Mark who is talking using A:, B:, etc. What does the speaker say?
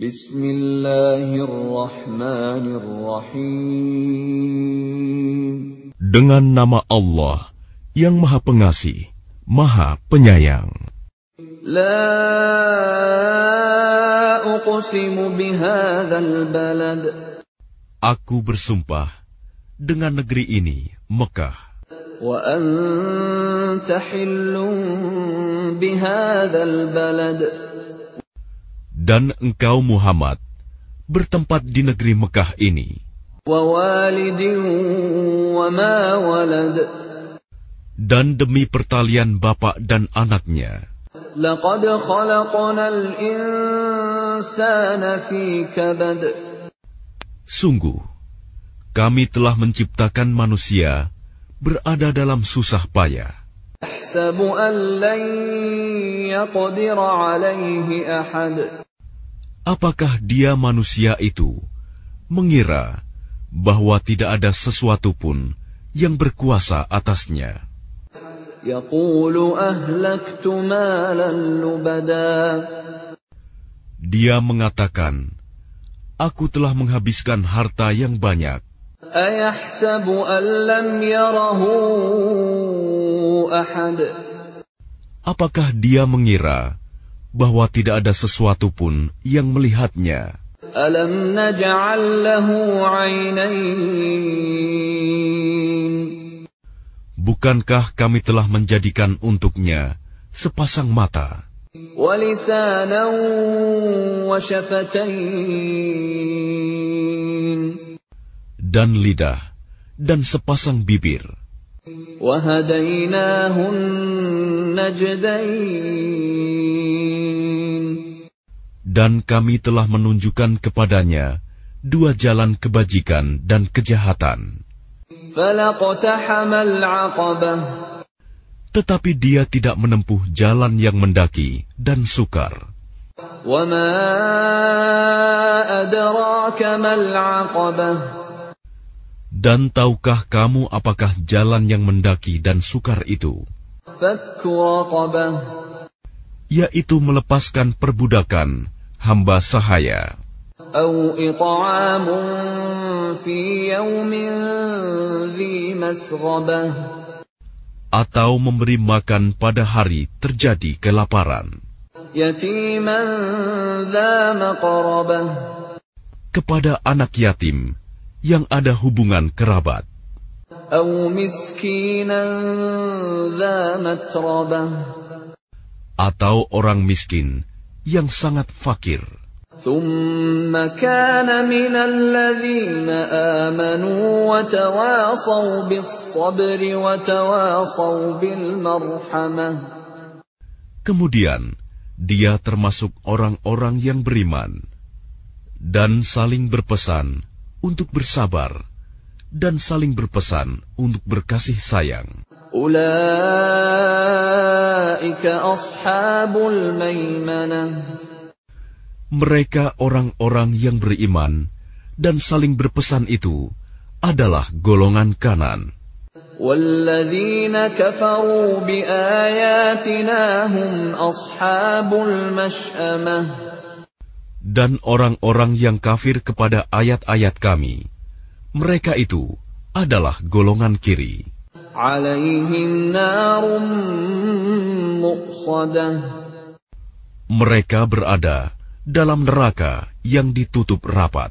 A: Bismillahirrahmanirrahim. Dengan nama Allah yang Maha Pengasih, Maha Penyayang. La uqsimu bihadzal balad. Aku bersumpah dengan negeri ini, Mekah. Wa anta bihadzal balad dan engkau Muhammad bertempat di negeri Mekah ini. Dan demi pertalian bapak dan anaknya. Sungguh, kami telah menciptakan manusia berada dalam susah payah. Apakah dia manusia itu mengira bahwa tidak ada sesuatu pun yang berkuasa atasnya? Dia mengatakan, Aku telah menghabiskan harta yang banyak. Apakah dia mengira bahwa tidak ada sesuatu pun yang melihatnya. Alam naj'al lahu Bukankah kami telah menjadikan untuknya sepasang mata dan lidah dan sepasang bibir. Dan kami telah menunjukkan kepadanya dua jalan kebajikan dan kejahatan. Tetapi dia tidak menempuh jalan yang mendaki dan sukar. Dan tahukah kamu apakah jalan yang mendaki dan sukar itu? Yaitu melepaskan perbudakan hamba sahaya. Atau memberi makan pada hari terjadi kelaparan. Kepada anak yatim yang ada hubungan kerabat. Atau orang miskin yang sangat fakir. Kemudian dia termasuk orang-orang yang beriman dan saling berpesan untuk bersabar dan saling berpesan untuk berkasih sayang. Mereka orang-orang yang beriman dan saling berpesan itu adalah golongan kanan. Dan orang-orang yang kafir kepada ayat-ayat kami, mereka itu adalah golongan kiri. Mereka berada dalam neraka yang ditutup rapat.